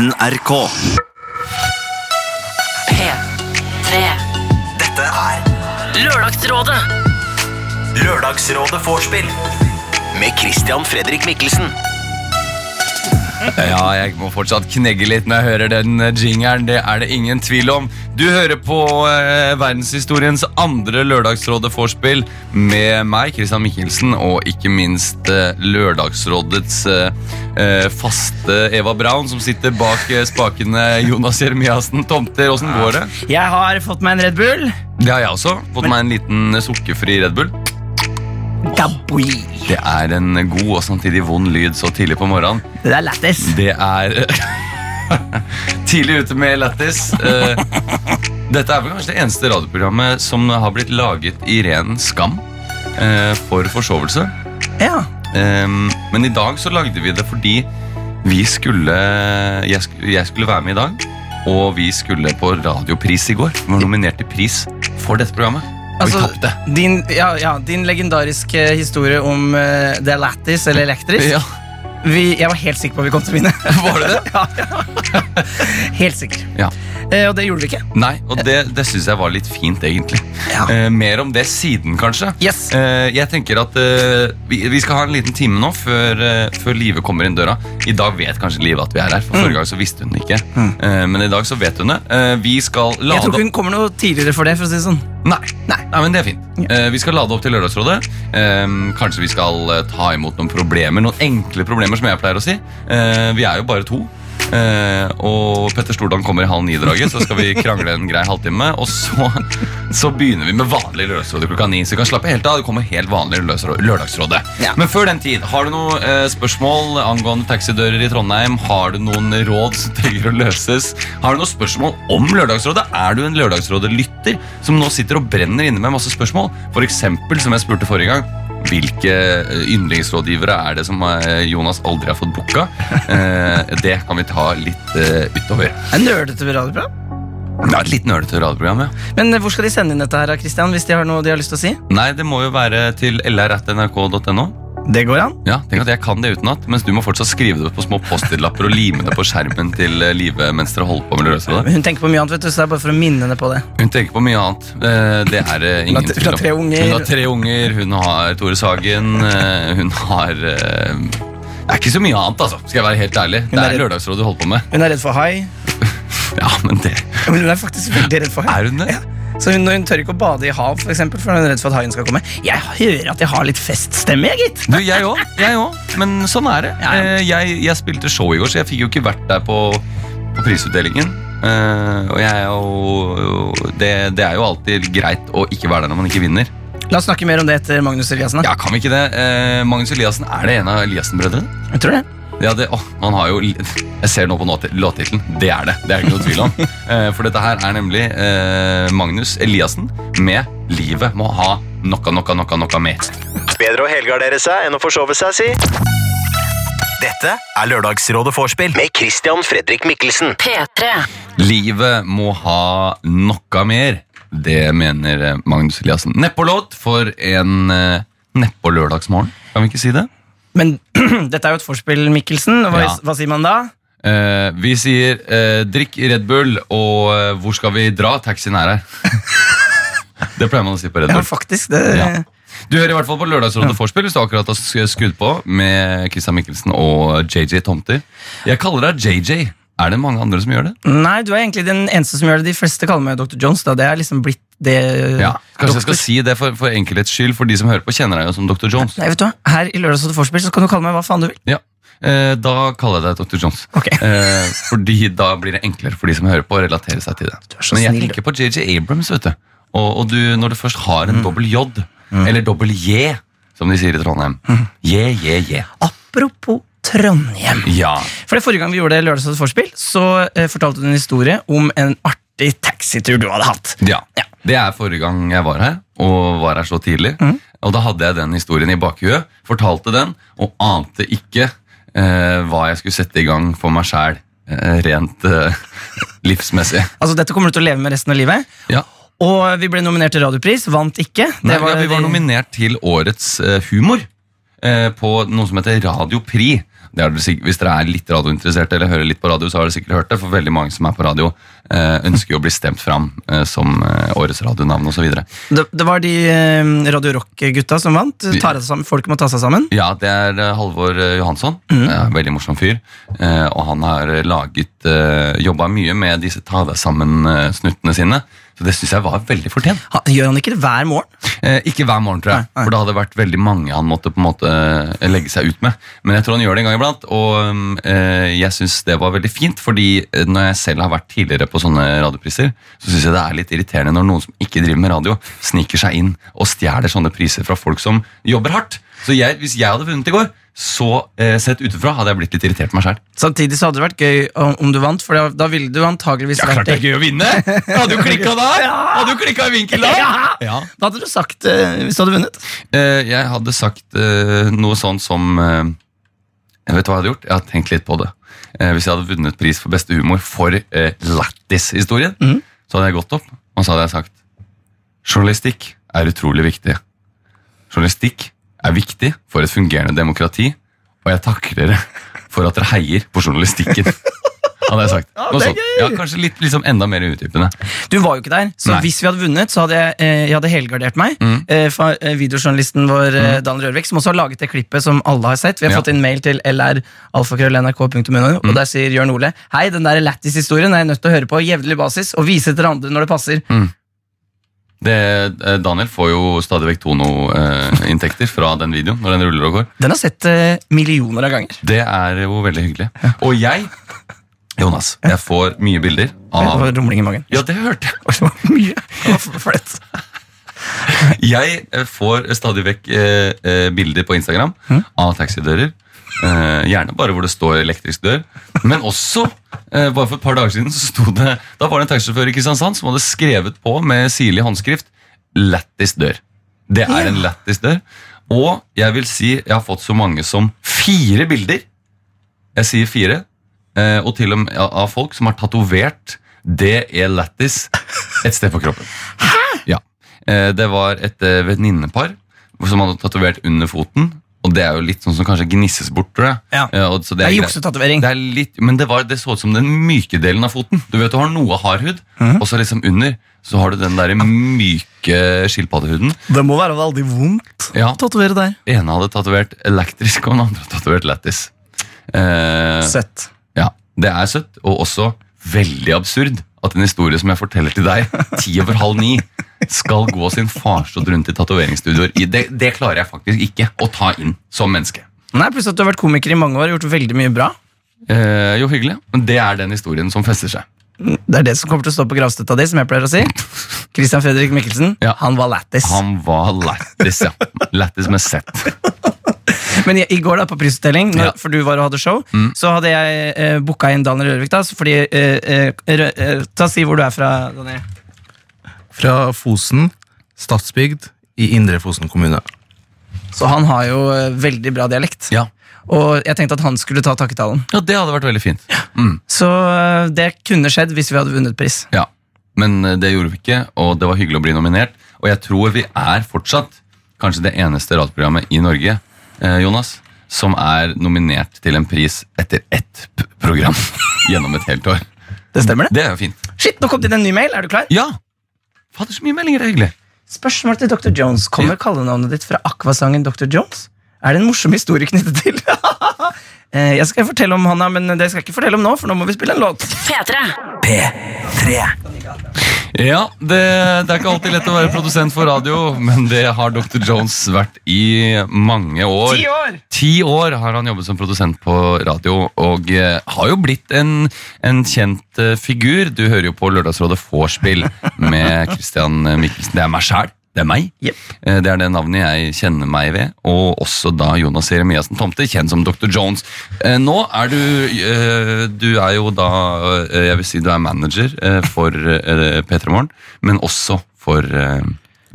NRK. P3. Dette er Lørdagsrådet. Lørdagsrådet vorspiel med Christian Fredrik Mikkelsen. Ja, jeg må fortsatt knegge litt når jeg hører den eh, jingeren. Det er det ingen tvil om. Du hører på eh, verdenshistoriens andre Lørdagsrådet vorspiel med meg, Christian Mikkelsen, og ikke minst eh, Lørdagsrådets eh, eh, faste Eva Braun, som sitter bak eh, spakene Jonas Jeremiassen. Tomter, åssen går det? Jeg har fått meg en Red Bull. Det har jeg også. Fått meg en liten sukkerfri Red Bull. Det er en god og samtidig vond lyd så tidlig på morgenen. Det er lættis. Det er tidlig ute med lættis. Eh, Dette er vel kanskje det eneste radioprogrammet som har blitt laget i ren skam eh, for forsovelse. Ja. Ehm, Men i dag så lagde vi det fordi vi skulle jeg skulle være med i dag, og vi skulle på radiopris i går. Vi var nominert til pris for dette programmet. Altså, din, ja, ja, din legendariske historie om uh, The Lattis, eller elektrisk. Ja. Vi, jeg var helt sikker på at vi kom til å vinne. Var det det? ja, ja. Helt sikker. Ja. Eh, og det gjorde vi ikke. Nei, og det, det syns jeg var litt fint, egentlig. Ja. Eh, mer om det siden, kanskje. Yes. Eh, jeg tenker at eh, vi, vi skal ha en liten time nå før, eh, før Live kommer inn døra. I dag vet kanskje Live at vi er her, for Mm. forrige gang så visste hun det ikke. Eh, men i dag så vet hun det. Eh, vi skal Jeg tror ikke hun kommer noe tidligere for det. for å si det sånn. Nei. Nei. men det er fint. Eh, vi skal lade opp til Lørdagsrådet. Eh, kanskje vi skal eh, ta imot noen problemer. Noen enkle problemer, som jeg pleier å si. Eh, vi er jo bare to. Eh, og Petter Stordalen kommer i halv ni-draget, så skal vi krangle en grei halvtime. Og så, så begynner vi med vanlig Lørdagsrådet klokka ni. Så du kan slappe helt av. Det kommer helt vanlig Lørdagsrå- Lørdagsrådet. Ja. Men før den tid, har du noen eh, spørsmål angående taxidører i Trondheim? Har du noen råd som trenger å løses? Har du noen spørsmål om Lørdagsrådet? Er du en Lørdagsrådet-lytter som nå sitter og brenner inne med masse spørsmål? For eksempel, som jeg spurte forrige gang, hvilke eh, yndlingsrådgivere er det som eh, Jonas aldri har fått booka? Eh, det kan vi ta litt utover. En nerdete radioprogram. Ja, et litt nerdete radioprogram, ja. Men hvor skal de sende inn dette her, Christian, hvis de har noe de har lyst til å si? Nei, det må jo være til lr.nrk.no. Det går an. Ja, tenk at jeg kan det utenat, mens du må fortsatt skrive det på små post-it-lapper og lime det på skjermen til eh, Live mens dere holder på med Lørdagsrådet. Men Hun tenker på mye annet, vet du, så det er bare for å minne henne på det. Hun tenker på mye annet. Eh, Det er eh, ingen tvil hun har tre om. unger. Hun har tre unger, hun har Tore Sagen, hun har Det er ikke så mye annet, altså. Skal jeg være helt ærlig. Det er Lørdagsrådet du holder på med. Hun er redd for hai. Ja, men det Men hun er faktisk veldig redd for hai. Er hun det? Ja. Så hun, hun tør ikke å bade i hav, for, eksempel, for hun er redd for at haien skal komme. Jeg hører at jeg har litt feststemme, jeg, gitt. Du, jeg òg. Jeg òg. Men sånn er det. Ja, ja. Eh, Jeg, jeg spilte show i går, så jeg fikk jo ikke vært der på, på prisutdelingen. Eh, og jeg er jo det, det er jo alltid greit å ikke være der når man ikke vinner. La oss snakke mer om det etter Magnus Eliassen. da. Ja, kan vi ikke det? Eh, Magnus Eliassen, er det en av Eliassen-brødrene? Jeg tror det. Ja, det, oh, man har jo Jeg ser nå på låt- låttittelen. Det er det. Det er ikke noe tvil om. Eh, for dette her er nemlig eh, Magnus Eliassen med 'Livet må ha nokka, nokka, nokka, nokka med'. Bedre å helgardere seg enn å forsove seg, si. Dette er Lørdagsrådet vorspiel med Christian Fredrik Mikkelsen. P3. Livet må ha nokka mer. Det mener eh, Magnus Eliassen. Neppolåt for en eh, nedpå lørdagsmorgen. Kan vi ikke si det? Men dette er jo et forspill, Mikkelsen. Hva, Ja. hva sier man da? Eh, vi sier eh, 'drikk Red Bull', og eh, 'hvor skal vi dra'? Taxien er her. det pleier man å si på Red Ja, Bull. faktisk. Det, Ja. Du hører i hvert fall på Lørdagsrådet Forspill hvis du akkurat har sk- skrudd på med Christian Mikkelsen og JJ Tomter. Jeg kaller deg JJ. Er det mange andre som gjør det? Nei, du er egentlig den eneste som gjør det. De fleste kaller meg Dr. Jones. da. Det er liksom blitt det Ja, Kanskje jeg skal si det for, for enkelhets skyld, for de som hører på, kjenner deg jo som Dr. Jones. Nei, vet du hva? Her i Lørdagsrådet Forspill så kan du kalle meg hva faen du vil. Ja, eh, Da kaller jeg deg Dr. Jones. Ok. Eh, fordi da blir det enklere for de som hører på, å relatere seg til det. er så Men jeg snill, tenker på JJ Abrams, vet du. Og, og du, når du først har en dobbel J, eller dobbel J, som de sier i Trondheim J, J, J. Apropos Trondheim. Ja. For det Forrige gang vi gjorde Lørdagsrådet Forspill, så eh, fortalte du en historie om en artig taxitur du hadde hatt. ja. Ja. Det er forrige gang jeg var her, og var her så tidlig. Og da hadde jeg den historien i bakhuet, fortalte den, og ante ikke eh, hva jeg skulle sette i gang for meg sjæl, eh, rent eh, livsmessig. Altså, Dette kommer du til å leve med resten av livet. Ja. Og vi ble nominert til Radiopris, vant ikke. Det Nei, ja, vi var nominert til årets eh, humor eh, på noe som heter Radiopri. Det sikk- hvis dere er litt radiointeresserte eller hører litt på radio, så har dere sikkert hørt det. For veldig mange som er på radio, ønsker jo å bli stemt fram eh, som eh, årets radionavn osv. Det, det var de eh, Radio Rock-gutta som vant. Folk må ta seg sammen. Ja, det er eh, Halvor eh, Johansson. Mm. veldig morsom fyr. Eh, og han har laget eh, jobba mye med disse ta deg sammen-snuttene sine. Så det syns jeg var veldig fortjent. Ha, gjør han ikke det hver morgen? Eh, ikke hver morgen, tror jeg. Nei, nei. For det hadde vært veldig mange han måtte på en måte eh, legge seg ut med. Men jeg tror han gjør det en gang iblant, og eh, jeg syns det var veldig fint. Fordi eh, når jeg selv har vært tidligere på sånne radiopriser, så syns jeg det er litt irriterende når noen som ikke driver med radio, sniker seg inn og stjeler sånne priser fra folk som jobber hardt. Så jeg, hvis jeg hadde vunnet i går, så eh, sett utenfra hadde jeg blitt litt irritert på meg sjøl. Samtidig så hadde det vært gøy om, om du vant, for da, da ville du antageligvis vært Klart det er gøy å vinne! Hadde jo klikka da! Hadde jo klikka i vinkel da! Ja. Hva hadde du sagt eh, hvis du hadde vunnet? Eh, jeg hadde sagt eh, noe sånn som eh, Jeg vet hva jeg hadde gjort? Jeg hadde tenkt litt på det. Eh, hvis jeg hadde vunnet pris for beste humor for eh, Lattis-historien, mm. så hadde jeg gått opp og så hadde jeg sagt Journalistikk er utrolig viktig. Journalistikk er viktig for et fungerende demokrati, og jeg takker dere for at dere heier på journalistikken. Hadde jeg sagt. Ja, det er gøy! Ja, kanskje litt liksom enda mer utdypende. Du var jo ikke der, så Nei. Mm. hvis vi hadde vunnet, så hadde jeg, eh, jeg hadde helgardert meg. Mm. for, eh, videojournalisten vår eh, Dan Rørvik, som også har laget det klippet som alle har sett. Vi har Ja. fått inn mail til lralfakrøll.nrk.no, og der sier Jørn Ole Hei, den der Lattis-historien er jeg nødt til å høre på jevnlig basis og vise til andre når det passer. Det, eh, Daniel får jo stadig vekk Tono-inntekter fra den videoen når den ruller og går. Den har sett eh, millioner av ganger. Det er jo veldig hyggelig. Og jeg, Jonas, jeg får mye bilder Det av var rumling i magen. Ja, det hørte jeg. Mye. Var. Jeg eh, får stadig vekk eh, eh, bilder på Instagram av taxidører. Eh, gjerne bare hvor det står elektrisk dør. Men også, eh, bare for et par dager siden, så sto det Da var det en taxisjåfør i Kristiansand som hadde skrevet på med sirlig håndskrift 'Lættis dør'. Det er en lættis dør. Og jeg vil si jeg har fått så mange som fire bilder. Jeg sier fire. eh, Og til og med av folk som har tatovert 'Det er Lættis et sted på kroppen. Ja. Eh, Det var et venninnepar som hadde tatovert under foten. Og det er jo litt sånn som kanskje gnisses bort, tror jeg. Ja. Så Det er juksetatovering. Det er litt, men det, var, det så ut som den myke delen av foten. Du vet, du har noe hard hud, og så liksom under så har du den der myke skilpaddehuden. Det må være veldig vondt Ja, å tatovere der. ene hadde tatovert elektrisk, og den andre hadde tatovert lættis. Eh, Søtt. ja, det er søtt, og også veldig absurd at en historie som jeg forteller til deg ti over halv ni, skal gå sin farsott rundt i tatoveringsstudioer. Det, det klarer jeg faktisk ikke å ta inn som menneske. Nei, Pluss at du har vært komiker i mange år og gjort veldig mye bra. Eh, jo, hyggelig, men det er den historien som fester seg. Det er det som kommer til å stå på gravstøtta di, som jeg pleier å si. Christian Fredrik Mikkelsen, Ja. han var lættis. Han var lættis, ja. Lættis med Z. Men i, går da på prisutdeling, når, for du var og hadde show, Mm. så hadde jeg eh, booka inn Daniel Rørvik. da, fordi, eh, eh, eh, Ta Si hvor du er fra, Daniel. Fra Fosen, Stadsbygd i Indre Fosen kommune. Så han har jo eh, veldig bra dialekt. Ja. Og jeg tenkte at han skulle ta takketalen. ja, det hadde vært veldig fint. Mm. Så eh, det kunne skjedd hvis vi hadde vunnet pris. Ja, men det gjorde vi ikke, og det var hyggelig å bli nominert. Og jeg tror vi er fortsatt kanskje det eneste radioprogrammet i Norge, Jonas, som er nominert til en pris etter ett program gjennom et helt år. Det stemmer det? Det er jo fint. Shit, nå kom det inn en ny mail. Er du klar? Ja! Fader, så mye meldinger. Det er hyggelig. Spørsmål til Dr. Jones. Kommer kallenavnet ditt fra akvasangen Dr. Jones? Er det en morsom historie knyttet til? Eh, jeg skal fortelle om Hanna, men det skal jeg ikke fortelle om nå, for nå må vi spille en låt. P3. P3. Ja, det, det er ikke alltid lett å være produsent for radio, men det har Dr. Jones vært i mange år. Ti år! Ti år har han jobbet som produsent på radio, og eh, har jo blitt en, en kjent eh, figur. Du hører jo på Lørdagsrådet Vorspiel med Christian Mikkelsen. Det er meg sjæl. Det er meg. Jep. Eh, Det er det navnet jeg kjenner meg ved. Og også da Jonas Jeremiassen Tomte, kjent som Dr. Jones. Eh, Nå er du eh, Du er jo da Jeg vil si du er manager for eh, P3 Morgen, men også for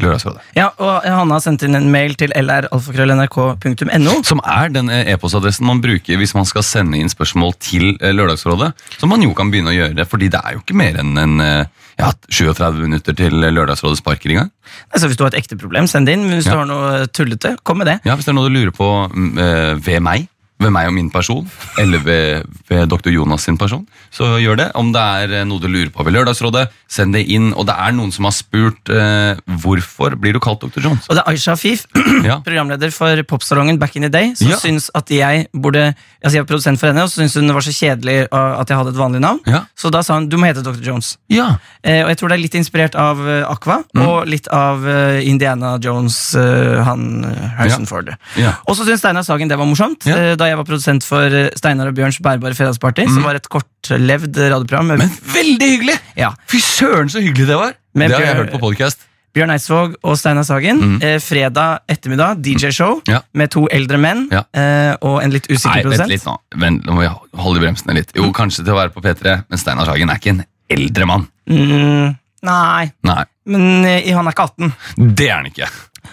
Lørdagsrådet. Ja, og Hanna har sendt inn en mail til lralfakrøll.nrk.no. Som er den eh, e-postadressen man bruker hvis man skal sende inn spørsmål til eh, Lørdagsrådet. Som man jo kan begynne å gjøre, fordi det er jo ikke mer enn en, eh, ja, 37 minutter til Lørdagsrådet sparker i gang. Altså, hvis du har et ekte problem, send det inn. Hvis Ja. du har noe tullete, kom med det. Ja, Hvis det er noe du lurer på mm, ved meg, ved meg og min person, eller ved, ved dr. Jonas sin person, så gjør det. Om det er eh, noe du lurer på ved Lørdagsrådet, send det inn. Og det er noen som har spurt eh, hvorfor blir du kalt dr. Jones. Og det er Aisha Afif, Ja. programleder for Popsalongen Back in the Day, som Ja. syns at jeg burde Altså jeg er produsent for henne, og så syns hun det var så kjedelig uh, at jeg hadde et vanlig navn. Ja. Så da sa hun du må hete Dr. Jones. ja. Eh, og jeg tror det er litt inspirert av eh, Aqua, Mm. og litt av eh, Indiana Jones, eh, han eh, Harrison. Ford. Ja. Og så syns Steinar Sagen det var morsomt, eh, da jeg var produsent for eh, Steinar og Bjørns bærbare fredagsparty, som var et kortlevd radioprogram. Mm. Men veldig hyggelig! Ja. Fy søren, så hyggelig det var! Med det har jeg hørt på podcast. Bjørn Eidsvåg og Steinar Sagen. Eh, fredag ettermiddag, DJ-show Mm. Ja. med to eldre menn Ja. eh, og en litt usikker Nei, vent litt nå. Vent, nå må vi holde i bremsene litt. Jo, kanskje til å være på P3, men Steinar Sagen er ikke en eldre mann. Mm, nei, Nei, men eh, han er ikke 18. det er han ikke.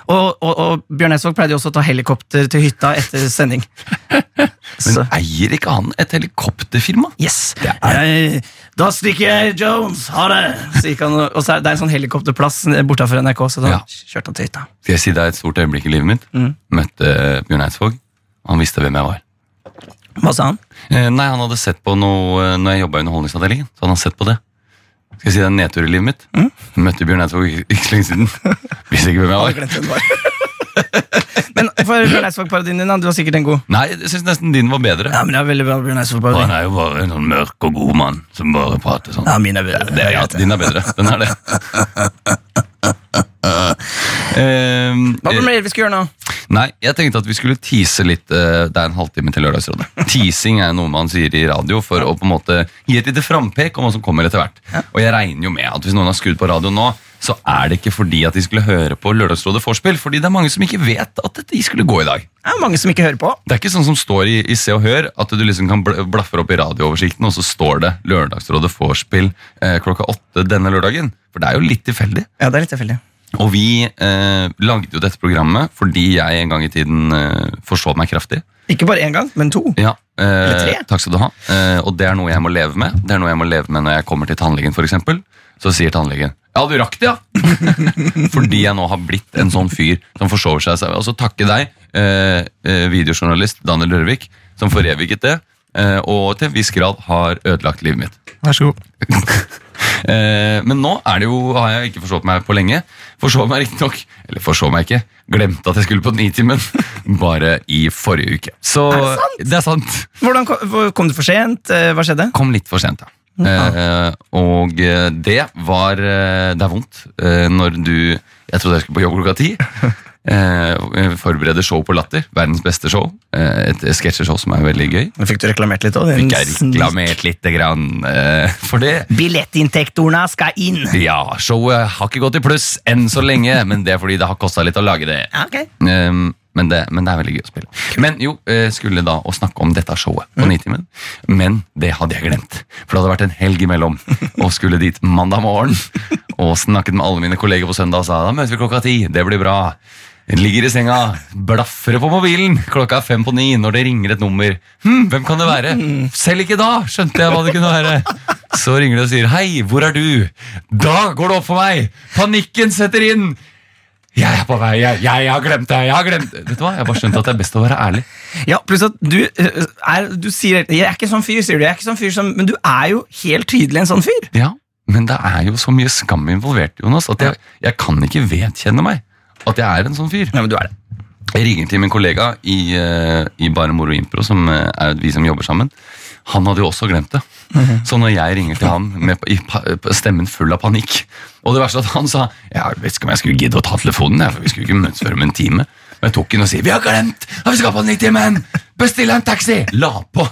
Og, og, og Bjørn Eidsvåg pleide jo også å ta helikopter til hytta etter sending. Men eier ikke han et helikopterfirma? yes. Jeg, da stikker jeg, Jones. Ha det! Så gikk han, og så er det er en sånn helikopterplass bortafor NRK, så da Ja. kjørte han til hytta. Skal jeg si deg et stort øyeblikk i livet mitt? Mm. Møtte Bjørn Eidsvåg. Han visste hvem jeg var. Hva sa han? Eh, nei, han hadde sett på noe eh, Når jeg jobba i Underholdningsavdelingen. Så han hadde sett på det. Skal jeg si det er en nedtur i livet mitt? Mm. Møtte Bjørn Eidsvåg ikke så lenge siden. Visste ikke hvem jeg var. Men for Bjørn Eidsvåg-parodien din, du var sikkert en god. Nei, jeg syns nesten din var bedre. Ja, men det er veldig bra Bjørn Eidsvåg-parodi. Han er jo bare en sånn mørk og god mann som bare prater sånn. Ja, min er bedre. Det, ja, din er bedre. Den er det. Ehm, Hva var det vi skulle gjøre nå? Nei, jeg tenkte at vi skulle tease litt. Uh, Det er en halvtime til Lørdagsrådet. Teasing er noe man sier i radio for å på en måte gi et lite frampek om hva som kommer etter hvert. Og jeg regner jo med at hvis noen har skrudd på radio nå, så er det ikke fordi at de skulle høre på Lørdagsrådet vorspiel, fordi det er mange som ikke vet at de skulle gå i dag. Det er mange som ikke hører på. Det er ikke sånn som står i, i Se og Hør, at du liksom kan bl- blaffe opp i radiooversikten, og så står det Lørdagsrådet vorspiel eh, klokka åtte denne lørdagen. For det er jo litt tilfeldig. Ja, det er litt tilfeldig. Og vi eh, lagde jo dette programmet fordi jeg en gang i tiden eh, forså meg kraftig. Ikke bare én gang, men to. Ja, eh, Eller tre. Takk skal du ha. Eh, og det er noe jeg må leve med. Det er noe jeg må leve med når jeg kommer til tannlegen, eksempel. Så sier tannlegen Ja, du rakk det, ja! Fordi jeg nå har blitt en sånn fyr som forsover seg. Og så takke deg, eh, eh, videojournalist Daniel Rørvik, som foreviget det. Eh, og til en viss grad har ødelagt livet mitt. Vær så god. Eh, men nå er det jo, har jeg ikke forsovet meg på lenge. Forsov meg riktignok, eller forsov meg ikke, glemte at jeg skulle på Nitimen bare i forrige uke. Så Er det sant? Det er sant. Hvordan kom, kom du for sent? Eh, Hva skjedde? Kom litt for sent, ja. Eh, og eh, det var Det er vondt når du Jeg trodde jeg skulle på jobb klokka ti. Eh, forbereder show på Latter. Verdens beste show. Eh, et sketsjeshow som er veldig gøy. Men fikk du reklamert litt òg. Fikk jeg reklamert lite grann eh, for det. Billettinntektorene skal inn! Ja, showet har ikke gått i pluss enn så lenge, men det er fordi det har kosta litt å lage det. Okay. Um, men, det men det er veldig gøy å spille. Men jo, eh, skulle da å snakke om dette showet på Nitimen. Men det hadde jeg glemt. For det hadde vært en helg imellom. Og skulle dit mandag morgen. Og snakket med alle mine kolleger på søndag og sa da møtes vi klokka ti. Det blir bra. Ligger i senga, blaffer på mobilen. Klokka er fem på ni når det ringer et nummer. Hm, hvem kan det være? Selv ikke da skjønte jeg hva det kunne være. Så ringer det og sier 'Hei, hvor er du?' Da går det opp for meg! Panikken setter inn! Jeg er på vei, jeg, jeg har glemt det! Jeg har glemt det. Vet du hva? Jeg har bare skjønt at det er best å være ærlig. Ja, pluss at du eh, er Du sier Jeg er ikke sånn fyr, sier du. Jeg er ikke sånn fyr som, Men du er jo helt tydelig en sånn fyr. Ja, Men det er jo så mye skam involvert, Jonas, at jeg, jeg kan ikke vedkjenne meg at jeg er en sånn fyr. Ja, men du er det. Jeg ringer til min kollega i, eh, i Bare Moro Impro, som eh, er vi som jobber sammen. Han hadde jo også glemt det. Så når jeg ringer til han med i pa- stemmen full av panikk Og det verste er at han sa Jeg vet ikke om jeg skulle gidde å ta telefonen, jeg, for vi skulle ikke møtes før om en time. Men jeg tok den og sier 'Vi har glemt at vi skal på Nitimen! Bestill en taxi!' La på!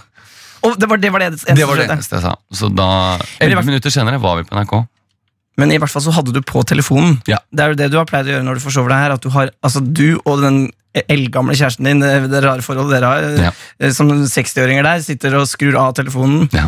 Og det var det, var det eneste Det var det som skjedde. eneste jeg sa. Så da, elleve minutter senere var vi på NRK. Men i hvert fall så hadde du på telefonen. Ja. Det er jo det du har pleid å gjøre når du forsover deg her. At du har, altså du og den eldgamle kjæresten din, det, det rare forholdet dere har, Ja. eh, som 60-åringer der, sitter og skrur av telefonen. Ja.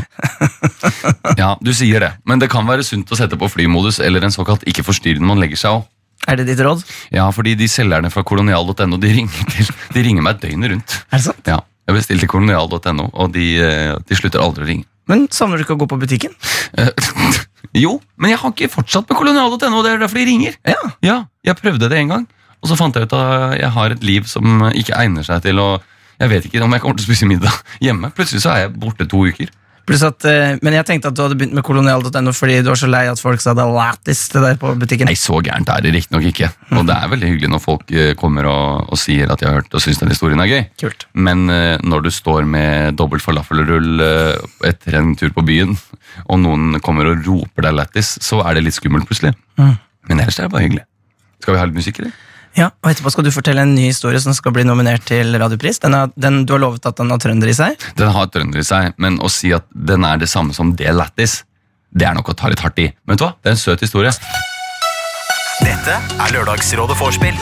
ja, du sier det. Men det kan være sunt å sette på flymodus eller en såkalt ikke forstyrr når man legger seg òg. Er det ditt råd? Ja, fordi de selgerne fra kolonial.no de ringer, de ringer meg døgnet rundt. Er det sant? Ja, Jeg bestilte kolonial.no, og de, eh, de slutter aldri å ringe. Men savner du ikke å gå på butikken? Eh, jo, men jeg har ikke fortsatt med kolonial.no, det er derfor de ringer. Ja. Ja, Jeg prøvde det en gang, og så fant jeg ut at jeg har et liv som ikke egner seg til å Jeg vet ikke om jeg kommer til å spise middag hjemme. Plutselig så er jeg borte to uker. Pluss at, eh, men jeg tenkte at du hadde begynt med kolonial.no fordi du var så lei at folk sa det lættis til deg på butikken. Nei, så gærent er det riktignok ikke. Og det er veldig hyggelig når folk eh, kommer og, og sier at de har hørt og syns den historien er gøy. Kult. Men eh, når du står med dobbelt falafelrull etter en tur på byen, og noen kommer og roper deg lættis, så er det litt skummelt plutselig. Mm. Men ellers er det bare hyggelig. Skal vi ha litt musikk, eller? Ja, og Etterpå skal du fortelle en ny historie som skal bli nominert til Radiopris. Den, er, den Du har lovet at den har trønder i seg. Den har trønder i seg, men å si at den er det samme som det lættis, det er nok å ta litt hardt i. Men vet du hva? Det er en søt historie. Dette er Lørdagsrådet vorspiel.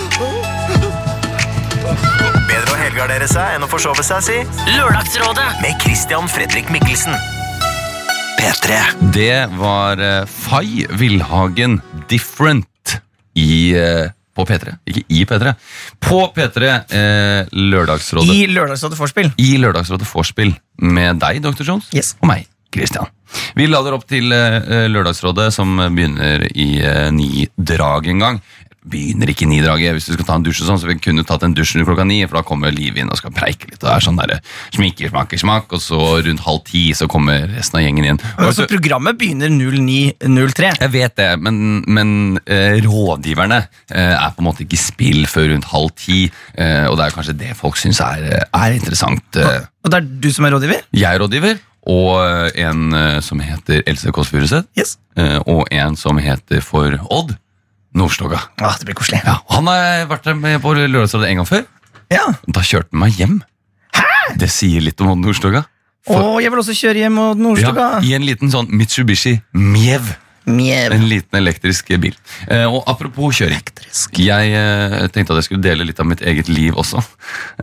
Bedre å helgardere seg enn å forsove seg, si. Lørdagsrådet Med Christian Fredrik Mikkelsen. P3. Det var uh, Fay Villhagen Different i, eh, på P3. Ikke i P3. På P3 eh, Lørdagsrådet. I Lørdagsrådet Vorspiel. I Lørdagsrådet Vorspiel med deg, Dr. Jones, Yes. og meg, Christian. Vi lader opp til eh, Lørdagsrådet, som begynner i eh, ni-drag en gang. Begynner ikke ni-draget. Hvis du skal ta en dusj, og sånn, så vi kunne tatt en dusj klokka ni, for da kommer Liv inn og skal preike litt. og det er sånn der, Sminker, smaker, smak, og så rundt halv ti så kommer resten av gjengen inn. Og Altså, så- programmet begynner 09.03. jeg vet det, men, men eh, rådgiverne eh, er på en måte ikke i spill før rundt halv ti. Eh, og det er kanskje det folk syns er, er interessant. Eh, Og det er du som er rådgiver? jeg er rådgiver, og eh, en eh, som heter Else Kåss Furuseth. Yes. og en som heter for Odd Nordstoga. Ah, det blir koselig. Ja, han har vært med på Lørdagsrådet en gang før. Ja. Da kjørte han meg hjem. Hæ? Det sier litt om Odd Nordstoga. å, jeg vil også kjøre hjem mot Nordstoga. Ja, I en liten sånn Mitsubishi Miev. Mjev. En liten elektrisk bil. Eh, og apropos kjøring. Jeg eh, tenkte at jeg skulle dele litt av mitt eget liv også.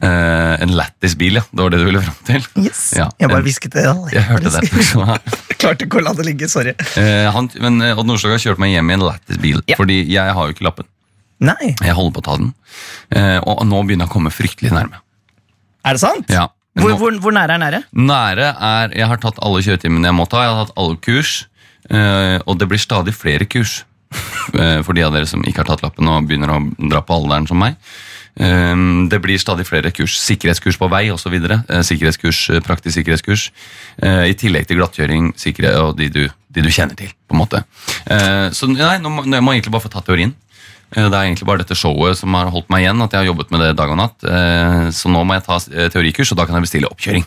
Eh, en lættis bil, ja. Det var det du ville fram til? Yes. Ja, jeg bare hvisket det. Jeg hørte det. Klarte ikke å la det ligge. Sorry. Eh, han, men eh, Odd Nordstoga kjørte meg hjem i en lættis bil, Ja. fordi jeg har jo ikke lappen. Nei, Jeg holder på å ta den. Eh, og nå begynner jeg å komme fryktelig nærme. er det sant? Ja. Hvor, hvor, hvor nære er nære? Nære er Jeg har tatt alle kjøretimene jeg må ta. Jeg har tatt alle kurs. Eh, og det blir stadig flere kurs. eh, for de av dere som ikke har tatt lappen og begynner å dra på alderen som meg. Eh, det blir stadig flere kurs. Sikkerhetskurs på vei osv. Sikkerhetskurs, praktisk sikkerhetskurs. I tillegg til glattkjøring sikkerhet, og de du, de du kjenner til. på en måte. Så nei, nå må, nå må jeg egentlig bare få tatt teorien. Det er egentlig bare dette showet som har holdt meg igjen. at jeg har jobbet med det dag og natt. Så nå må jeg ta teorikurs, og da kan jeg bestille oppkjøring.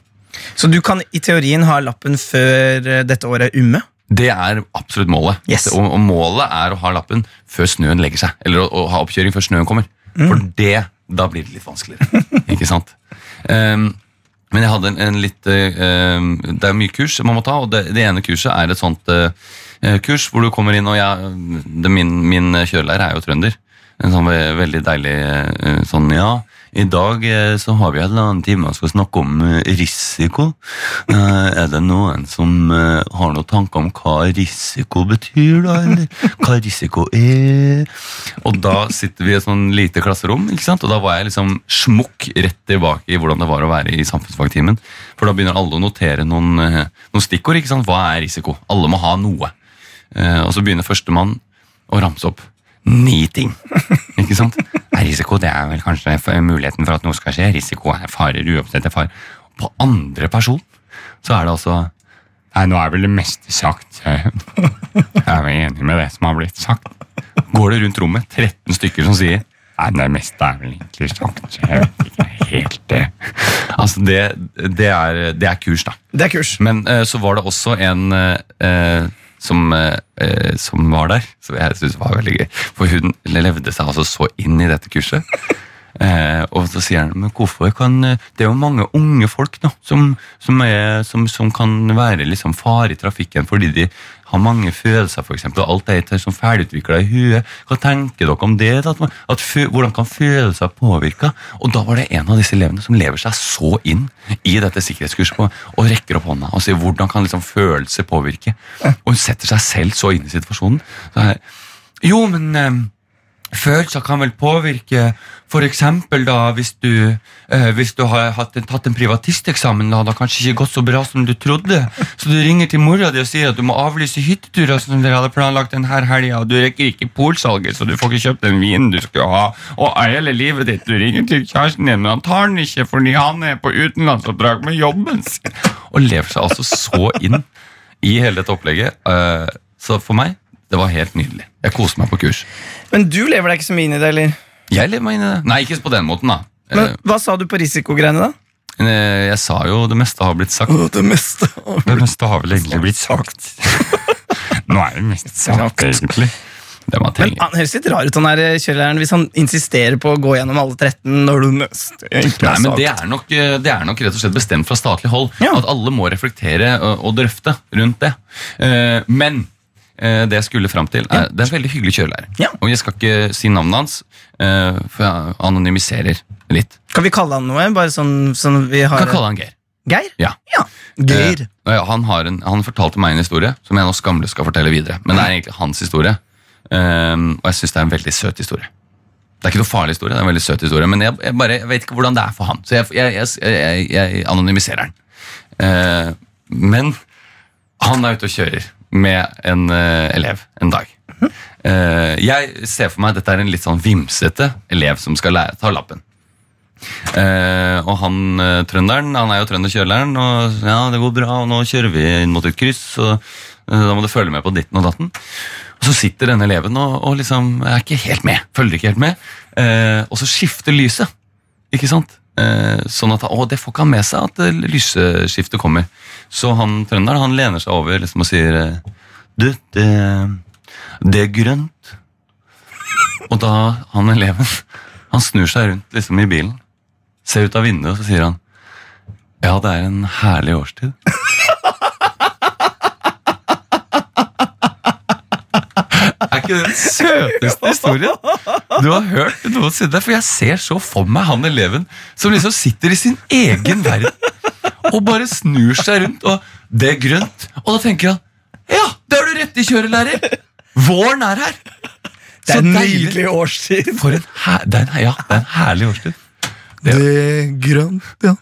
Så du kan i teorien ha lappen før dette året er umme? Det er absolutt målet. Yes. Og, og målet er å ha lappen før snøen legger seg. Eller å, å ha oppkjøring før snøen kommer. For det, da blir det litt vanskeligere. ikke sant? Um, men jeg hadde en, en litt ehm, Det er mye kurs man må ta, og det, det ene kurset er et sånt eh, kurs hvor du kommer inn, og jeg, det, min, min kjørelærer er jo trønder. En sånn veldig deilig eh, sånn Ja, i dag eh, så har vi en eller annen time og skal snakke om eh, risiko. Er det noen som har noen tanker om hva risiko betyr, da? Eller hva risiko er? Og da sitter vi i et sånn lite klasserom, ikke sant? og da var jeg liksom smukk rett tilbake i hvordan det var å være i samfunnsfagtimen. For da begynner alle å notere noen, noen stikkord. ikke sant? Hva er risiko? Alle må ha noe. Og så begynner førstemann å ramse opp ni ting. Ikke sant? Risiko det er vel kanskje muligheten for at noe skal skje. Risiko er farer, uoppsette farer. På andre person så er det altså Nei, nå er vel det meste sagt. Jeg er vel enig med det som har blitt sagt. Går det rundt rommet 13 stykker som sier Nei, det meste er vel egentlig sagt. så Jeg vet ikke helt det. Altså, det, det, er, det er kurs, da. Det er kurs. Men uh, så var det også en eh, som, eh, som var der, som jeg syntes var veldig gøy. For hun levde seg altså så inn i dette kurset. Eh, og så sier han men hvorfor kan Det er jo mange unge folk nå som, som, er, som, som kan være liksom fare i trafikken fordi de har mange følelser, for eksempel, og alt er som ferdigutvikla i huet. Hva tenker dere om det? At, at, hvordan kan følelser påvirke? Og da var det en av disse elevene som lever seg så inn i dette sikkerhetskurset og rekker opp hånda og sier hvordan kan liksom følelser påvirke? Og hun setter seg selv så inn i situasjonen. Så jeg, jo, men eh, Følelser kan vel påvirke eksempel da hvis du, eh, hvis du har en, tatt en privatisteksamen da, det har kanskje ikke gått så bra som du trodde, så du ringer til mora di og sier at du må avlyse hytteturer som dere hadde planlagt denne helga, og du rekker ikke polsalget, så du får ikke kjøpt den vinen du skal ha, og hele livet ditt, du ringer til kjæresten din, men han tar den ikke fordi han er på utenlandsoppdrag med jobben sin, og lever seg altså så inn i hele dette opplegget. Eh, Så for meg, det var helt nydelig. Jeg koste meg på kurs. Men du lever deg ikke så mye inn i det, eller? Jeg lever meg inn i det. Nei, ikke på den måten, da. Men Hva sa du på risikogreiene, da? Eh, Jeg sa jo det meste har blitt sagt. det meste. har, blitt... Det meste har vel egentlig blitt sagt. Nå er det mest sagt, egentlig. Det man Men. Han høres litt rar ut, han her, kjøleren, hvis han insisterer på å gå gjennom alle 13 når du mest Nei, men det er, nok, eh, det er nok rett og slett bestemt fra statlig hold Ja. at alle må reflektere og, drøfte rundt det. Eh, Men eh, det jeg skulle fram til, er, det er en veldig hyggelig kjørelærer. Ja. Og jeg skal ikke si navnet hans, eh, for jeg anonymiserer litt. Kan vi kalle han noe? Bare sånn, sånn vi har kan kalle han Geir. Geir? Ja. ja. Geir. Eh, ja, han, har en, han fortalte meg en historie som jeg nå skamløst skal fortelle videre. Men det er egentlig hans historie, Ehm, og jeg syns det er en veldig søt historie. Det er ikke noe farlig historie, det er en veldig søt historie, men jeg, jeg, bare, jeg vet ikke hvordan det er for han. Så jeg, jeg, jeg, jeg, jeg anonymiserer den. Eh, men han er ute og kjører med en uh, elev en dag. Uh, jeg ser for meg at dette er en litt sånn vimsete elev som skal lære, ta lappen. Uh, og han trønderen, han er jo trønderkjørelæreren, og ja, det går bra, og nå kjører vi inn mot et kryss, og da må du følge med på ditten og datten. Og så sitter denne eleven og, og liksom er ikke helt med, følger ikke helt med, og så skifter lyset. Ikke sant? Sånn at, å, det får ikke han med seg at lysskiftet kommer. Så han trønderen han lener seg over liksom, og sier Du, det, det er grønt. Og da han eleven han snur seg rundt liksom i bilen, ser ut av vinduet, og så sier han Ja, det er en herlig årstid. Er ikke den søteste historien du har hørt noensinne? For jeg ser så for meg han eleven som liksom sitter i sin egen verden og bare snur seg rundt, og det er grønt. Og da tenker han Ja, det har du rett i, kjørelærer! Våren er her! Det er en nydelig årstid. For en, her, det er en, ja, det er en herlig årstid. Det er grønt, ja.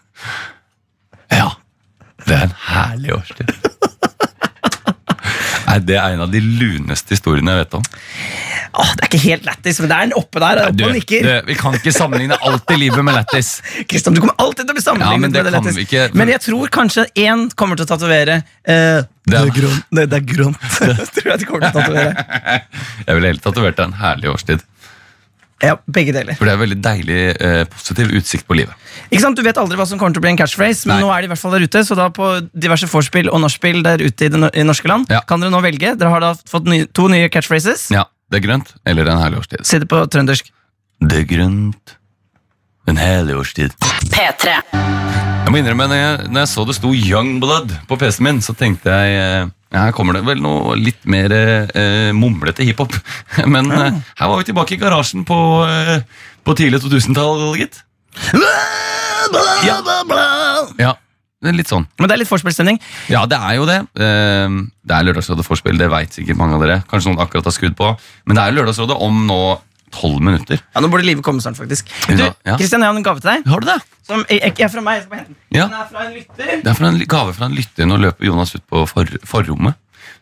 Ja, det er en herlig årstid. Nei, Det er en av de luneste historiene jeg vet om. Åh, det er ikke helt lættis, men det er en oppe der. Nei, Du, oppe du, vi kan ikke sammenligne alt i livet med lættis. Kristian, du kommer alltid til å bli Ja, men sammenlignet det med det lættis. ikke- Men jeg tror kanskje én kommer til å tatovere eh, det, Det er- grønt. Det, det er grønt. tror jeg de kommer til å tatovere. Jeg ville heller tatovert deg en herlig årstid. Ja, begge deler. For det er veldig deilig, eh, positiv utsikt på livet. Ikke sant? Du vet aldri hva som kommer til å bli en catchphrase, men Nei. nå er de i hvert fall der ute. Så da på diverse vorspiel og nachspiel der ute i det no- i norske land Ja. kan dere nå velge. Dere har da fått ny, to nye catchphrases. Ja, Det er grønt eller en herlig årstid. Si det på trøndersk. Det er grønt. En herlig årstid. P3. Jeg må innrømme, når jeg, når jeg så det sto Youngblood på PC-en min, så tenkte jeg eh, ja, her kommer det vel noe litt mer eh, mumlete hiphop. Men eh, her var vi tilbake i garasjen på, eh, på tidlig 2000-tall, gitt. Ja. ja, det litt sånn. Men det er litt vorspielstemning. Ja, det er jo det. Eh, Det er Lørdagsrådet Forspill, det veit sikkert mange av dere. Kanskje noen akkurat har skrudd på. Men det er Lørdagsrådet om nå tolv minutter. Ja, Nå burde livet komme snart, faktisk. Du. Kristian, jeg har en gave til deg. Har du det? Som jeg, jeg, er fra meg. Jeg skal bare hente den. Ja. Den er fra en lytter. Det er fra en gave fra en lytter. Nå løper Jonas ut på for, forrommet.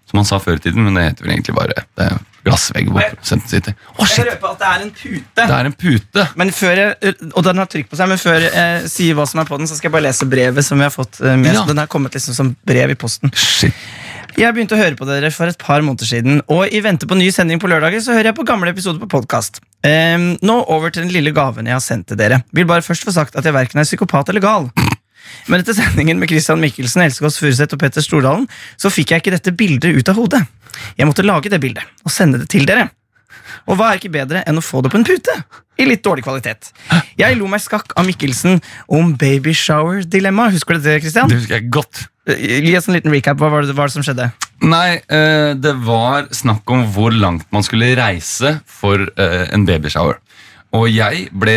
Som han sa før i tiden, men det heter vel egentlig bare det er glassvegg hvor produsenten sitter. Å, Jeg shit! vil røpe at det er en pute. Det er en pute. Men før jeg, og den har trykk på seg, men før jeg sier hva som er på den, så skal jeg bare lese brevet som vi har fått eh, med. Ja. Den har kommet liksom som brev i posten. Shit. Jeg begynte å høre på dere for et par måneder siden, og i vente på ny sending på lørdager så hører jeg på gamle episoder på podkast. nå over til den lille gaven jeg har sendt til dere. Vil bare først få sagt at jeg verken er psykopat eller gal. Men etter sendingen med Christian Mikkelsen, Else Kåss Furuseth og Petter Stordalen, så fikk jeg ikke dette bildet ut av hodet. Jeg måtte lage det bildet og sende det til dere. Og hva er ikke bedre enn å få det på en pute? I litt dårlig kvalitet. Jeg lo meg skakk av Mikkelsen om babyshower-dilemma. Husker du det, Christian? Det husker jeg godt. Eh, Gi oss en liten recap. Hva var det, var det som skjedde? Nei, eh, det var snakk om hvor langt man skulle reise for eh, en babyshower. Og jeg ble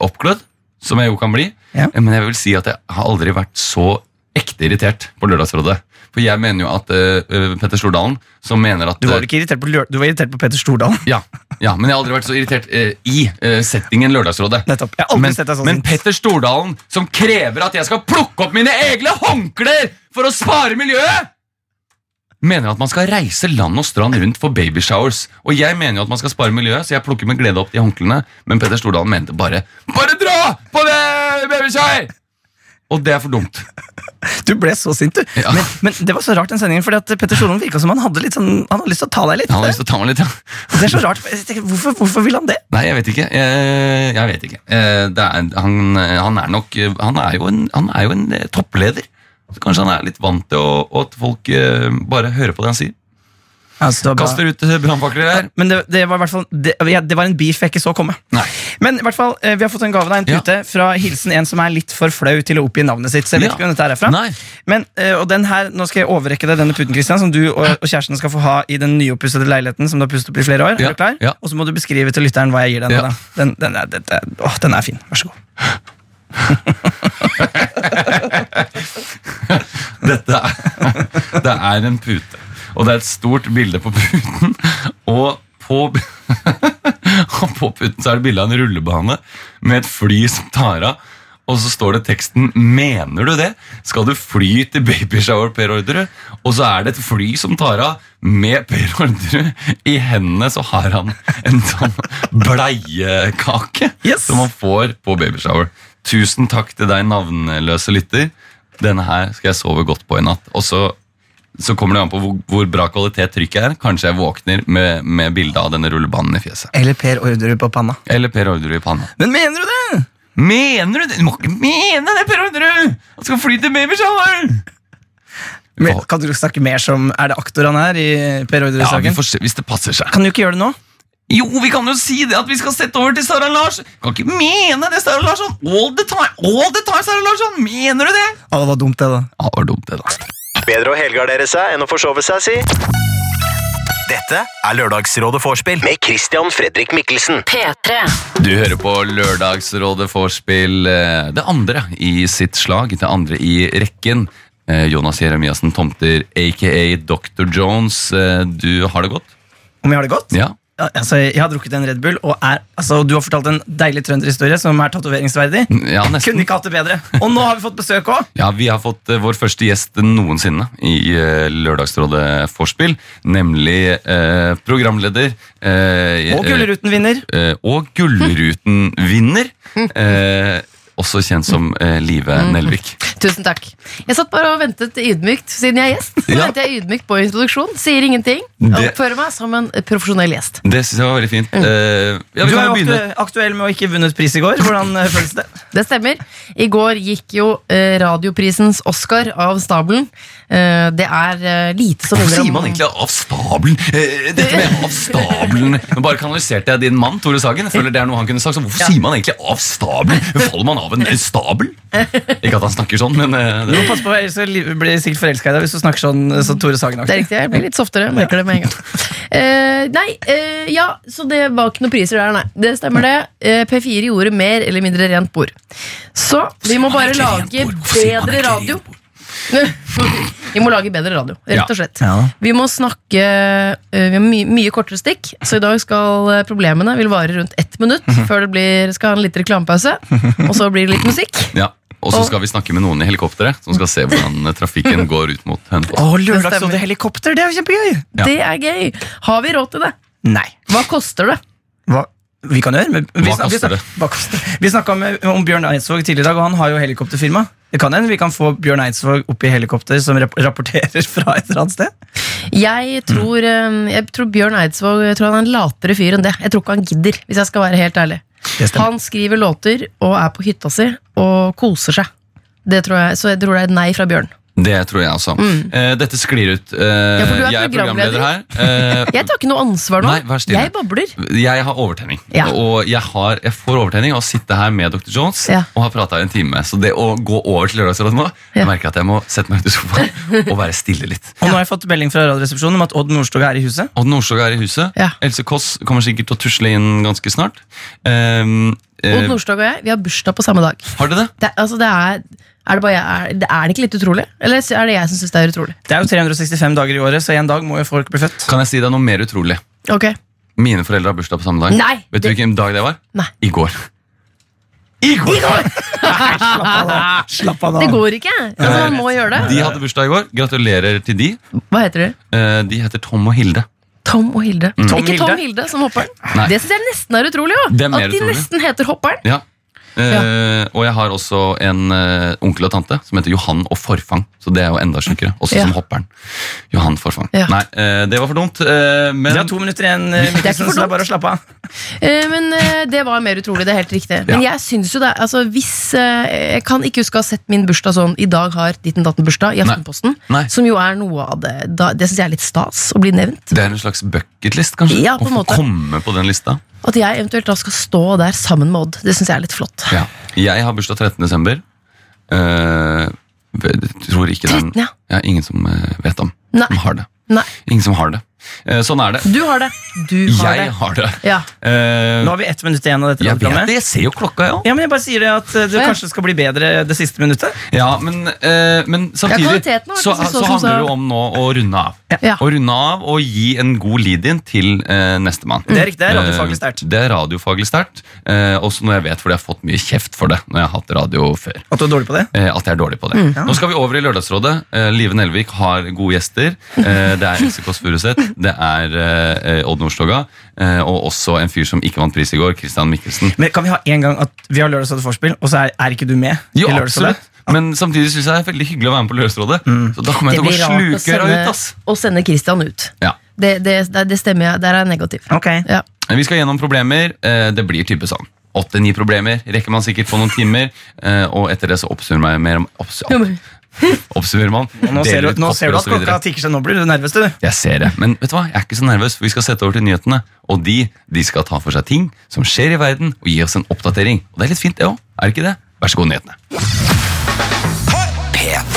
oppglødd, som jeg jo kan bli. Ja. Men jeg vil si at jeg har aldri vært så ekte irritert på Lørdagsrådet. For jeg mener jo at uh, Petter Stordalen, som mener at Du var eh, ikke irritert på, du var irritert på Petter Stordalen? ja, ja, men jeg har aldri vært så irritert uh, i uh, settingen Lørdagsrådet. Nettopp. Jeg har aldri Men, sett deg sånn men. Petter Stordalen, som krever at jeg skal plukke opp mine egne håndklær for å spare miljøet, mener at man skal reise land og strand rundt for babyshowers. Og jeg mener jo at man skal spare miljøet, så jeg plukker med glede opp de håndklærne. Men Petter Stordalen mente bare Bare dra på det babyshower! Og det er for dumt. Du ble så sint, du. Ja. Men, men det var så rart den sendingen, fordi at Petter Solholm virka som han hadde litt sånn, han hadde lyst til å ta deg litt. Han hadde lyst til å ta meg litt, ja. Det er så rart. Tenker, Hvorfor, hvorfor vil han det? Nei, jeg vet ikke. Jeg, jeg vet ikke. Eh, er, han, han er nok Han er jo en, han er jo en eh, toppleder. Så kanskje han er litt vant til å, å at folk eh, bare hører på det han sier. Altså, det. Kaster ut eh, brannfakler her. Men det, det var i hvert fall det, ja, det var en beef jeg ikke så komme. Nei. Men i hvert fall, eh, vi har fått en gave, da, en Ja. pute fra hilsen en som er litt for flau til å oppgi navnet sitt. Så jeg vet ikke hvem dette er fra. Men, eh, og den her, Nå skal jeg overrekke deg denne puten Christian, som du og, og kjæresten skal få ha i den nyoppussede leiligheten. som du har pusset opp i flere år. Ja, Er du klar? ja. Og så må du beskrive til lytteren hva jeg gir Ja. Da. Den, den, er, dette, åh, den er fin. Vær så god. Dette er, det er en pute. Og det er et stort bilde på puten. Og på, og på puten så er det bilde av en rullebane med et fly som tar av. Og så står det teksten 'Mener du det? Skal du fly til babyshower, Per Orderud?' Og så er det et fly som tar av med Per Orderud. I hendene så har han en sånn bleiekake Yes. som han får på babyshower. Tusen takk til deg, navnløse lytter. Denne her skal jeg sove godt på i natt. Og så, så kommer det an på hvor, hvor bra kvalitet trykket er. Kanskje jeg våkner med, med bilde av denne rullebanen i fjeset. Eller Per Orderud på panna. Eller Per Orderud i panna. Men mener du det? Mener du det? Du må ikke mene det, Per Orderud! Han skal fly til babyshower! Men, kan du snakke mer som Er det aktor han er i Per Ja, vi Orderud-saken? får se hvis det passer seg. kan du ikke gjøre det nå? Jo, vi kan jo si det at vi skal sette over til Sara Larsson. Kan ikke mene det, Sara Larsson. All the time, all the time, Sara Larsson. Mener du det? Ja, det var dumt, det, da. Ja, det var dumt, det, da. Bedre å helgardere seg enn å forsove seg, si. Dette er Lørdagsrådet Vorspiel med Christian Fredrik Mikkelsen. P3. Du hører på Lørdagsrådet Vorspiel, eh, det andre i sitt slag, det andre i rekken. Eh, Jonas Jeremiassen Tomter, aka Dr. Jones. Eh, Du har det godt? Om jeg har det godt? Ja. Altså, jeg har drukket en Red Bull, og er, altså, du har fortalt en deilig trønderhistorie som er tatoveringsverdig. Ja, Kunne ikke hatt det bedre. Og nå har vi fått besøk òg! Ja, Vi har fått uh, vår første gjest noensinne i uh, Lørdagsrådet Vorspiel. Nemlig uh, programleder Og Gullruten-vinner. og Gullruten-vinner. Også kjent som eh, Live Nelvik. Tusen takk. Jeg satt bare og ventet ydmykt, siden jeg er gjest. Så Ja. ventet jeg ydmykt på introduksjon. Sier ingenting. Det- Oppfører meg som en profesjonell gjest. Det syns jeg var veldig fint. Eh, ja, vi Du er jo jo aktu aktuell med å ikke vunnet pris i går. Hvordan eh, føles det? Det stemmer. I går gikk jo eh, radioprisens Oscar av stabelen. Eh, det er eh, lite som Hvorfor sier man egentlig av stabelen? Eh, dette med av stabelen Nå bare kanaliserte jeg din mann, Tore Sagen. Jeg føler det er noe han kunne sagt Så Hvorfor sier man egentlig av stabelen? Faller man av en stabel? Ikke at han snakker sånn, men det, må passe på, ellers så blir jeg sikkert forelska i deg hvis du snakker sånn som så Tore Det er riktig, jeg blir litt softere. Merker det med en gang. Uh, nei, uh, ja, så det var ikke noen priser der, nei. Det stemmer det. Uh, P4 gjorde mer eller mindre rent bord. Så vi må bare lage bedre radio. Vi må lage bedre radio, rett og slett. Ja. Vi må snakke eh, Vi har my mye kortere stikk, så i dag skal eh, problemene vil vare rundt ett minutt før det blir, skal ha en liten reklamepause. Og så blir det litt musikk. ja. Og så skal vi snakke med noen i helikopteret som skal se hvordan eh, trafikken går ut mot Hønefoss. Oh, det, Lørdagsrådet helikopter, det er jo kjempegøy! Ja. Det er gøy! Har vi råd til det? Nei. Hva koster det? Hva? Vi kan gjøre men vi Hva snak- vi koster snak- Hva koster det? Vi snakka om, om Bjørn Eidsvåg tidligere i dag, og han har jo helikopterfirma. Det kan hende vi kan få Bjørn Eidsvåg opp i helikopter som rapporterer fra et eller annet sted. Jeg tror, eh, jeg tror Bjørn Eidsvåg jeg tror han er en latere fyr enn det. Jeg tror ikke han gidder, hvis jeg skal være helt ærlig. Han skriver låter og er på hytta si og koser seg. Det tror jeg, så jeg tror det er et nei fra Bjørn. Det tror jeg også. Eh, dette sklir ut. Eh, for du er jeg er programleder her. Uh, Jeg tar ikke noe ansvar nå. Nei, vær stille. jeg babler. Jeg har overtenning, Ja. og jeg, har, jeg får overtenning av å sitte her med Dr. Jones Ja. og ha prata i en time. Så det å gå over til Lørdagsrådet nå, Ja. jeg merker at jeg må sette meg ut i sofaen og være stille litt. Og nå har jeg fått melding fra Radioresepsjonen om at Odd Nordstoga er i huset. Odd Nordstoga er i huset. Ja. Else Kåss kommer sikkert til å tusle inn ganske snart. Um, eh, Odd Nordstoga og jeg vi har bursdag på samme dag. har du det? Det, altså, det er Er det, bare, er, er det ikke litt utrolig? Eller er det jeg som syns det er utrolig? Det er jo 365 dager i året, så en dag må jo folk bli født. Kan jeg si deg noe mer utrolig? Ok, Mine foreldre har bursdag på samme dag. Nei, Vet du det- hvilken dag det var? Nei. I går. I går! I går! Slapp av, da. Det går ikke! Altså, man må gjøre det. De hadde bursdag i går. Gratulerer til de. Hva heter de? Eh, De heter Tom og Hilde. Tom og Hilde. Tom ikke Tom Hilde? Hilde som hopperen. Nei. Det syns jeg nesten er utrolig. også. Det er mer At de utrolig. nesten heter hopperen. Ja. Eh, og jeg har også en uh, onkel og tante som heter Johan og Forfang. Så det er jo enda sjukere. Også Ja. som hopperen. Johan Forfang. Ja. Nei, uh, det var for dumt. eh, men Vi har to minutter igjen, Mikkelsen, så det er bare å slappe av. Eh, Men det var mer utrolig. Det er helt riktig. Men Ja. jeg synes jo det altså, hvis, Jeg kan ikke huske å ha sett min bursdag sånn I dag har ditten datten bursdag i Aftenposten. Nei. Som jo er noe av det da, Det syns jeg er litt stas å bli nevnt. det er en slags bucketlist, kanskje? Ja, på en måte. Å få komme på den lista. At jeg eventuelt da skal stå der sammen med Odd. Det syns jeg er litt flott. Ja. Jeg har bursdag 13. desember. Jeg tror ikke den ja. ja. Ingen som eh, vet om. Nei. Som har det. Nei, Ingen som har det. Eh, sånn er det. du har det. Du har Jeg det. har det. Ja. Uh, Nå har vi ett minutt igjen av dette jeg vet det, jeg ser jo klokka, ja. Ja, men jeg bare sier det at eh, det Ja. kanskje skal bli bedre det siste minuttet. Ja, men, uh, men samtidig ja, så, så, så handler det jo om nå å runde av. Ja. Å runde av og gi en god lead-in til uh, nestemann. Det er riktig, det er radiofaglig sterkt. Det er radiofaglig sterkt. Også når jeg vet, fordi jeg har fått mye kjeft for det når jeg har hatt radio før. At du er dårlig på det? Eh, at jeg er dårlig på det. Nå skal vi over i Lørdagsrådet. Live Nelvik har gode gjester. Eh, det er Else Kåss Furuseth, det er eh, Odd Nordstoga, eh, og også en fyr som ikke vant pris i går, Christian Mikkelsen. Men Kan vi ha en gang at vi har Lørdagsrådet vorspiel, og så er, er ikke du med? Jo, i absolutt. Men samtidig syns jeg det er veldig hyggelig å være med på Lørdagsrådet. Så da kommer jeg til å gå å slukøra ut, ass. å sende Christian ut. Ja. Det, det, det, det stemmer jeg. Der er jeg negativ. Okay. Ja. Vi skal gjennom problemer. Eh, Det blir type sånn. Åtte-ni problemer rekker man sikkert på noen timer. eh, Og etter det så oppsummerer jeg mer om, Ja, Oppsummerer man. Nå ser, du, nå ser du at klokka tikker seg. Nå blir du nervøs, du. Jeg ser det, men vet du hva? jeg er ikke så nervøs, for vi skal sette over til nyhetene. Og de, de skal ta for seg ting som skjer i verden, og gi oss en oppdatering. Og det er litt fint, det òg. Er det ikke det? Vær så god, nyhetene. P3.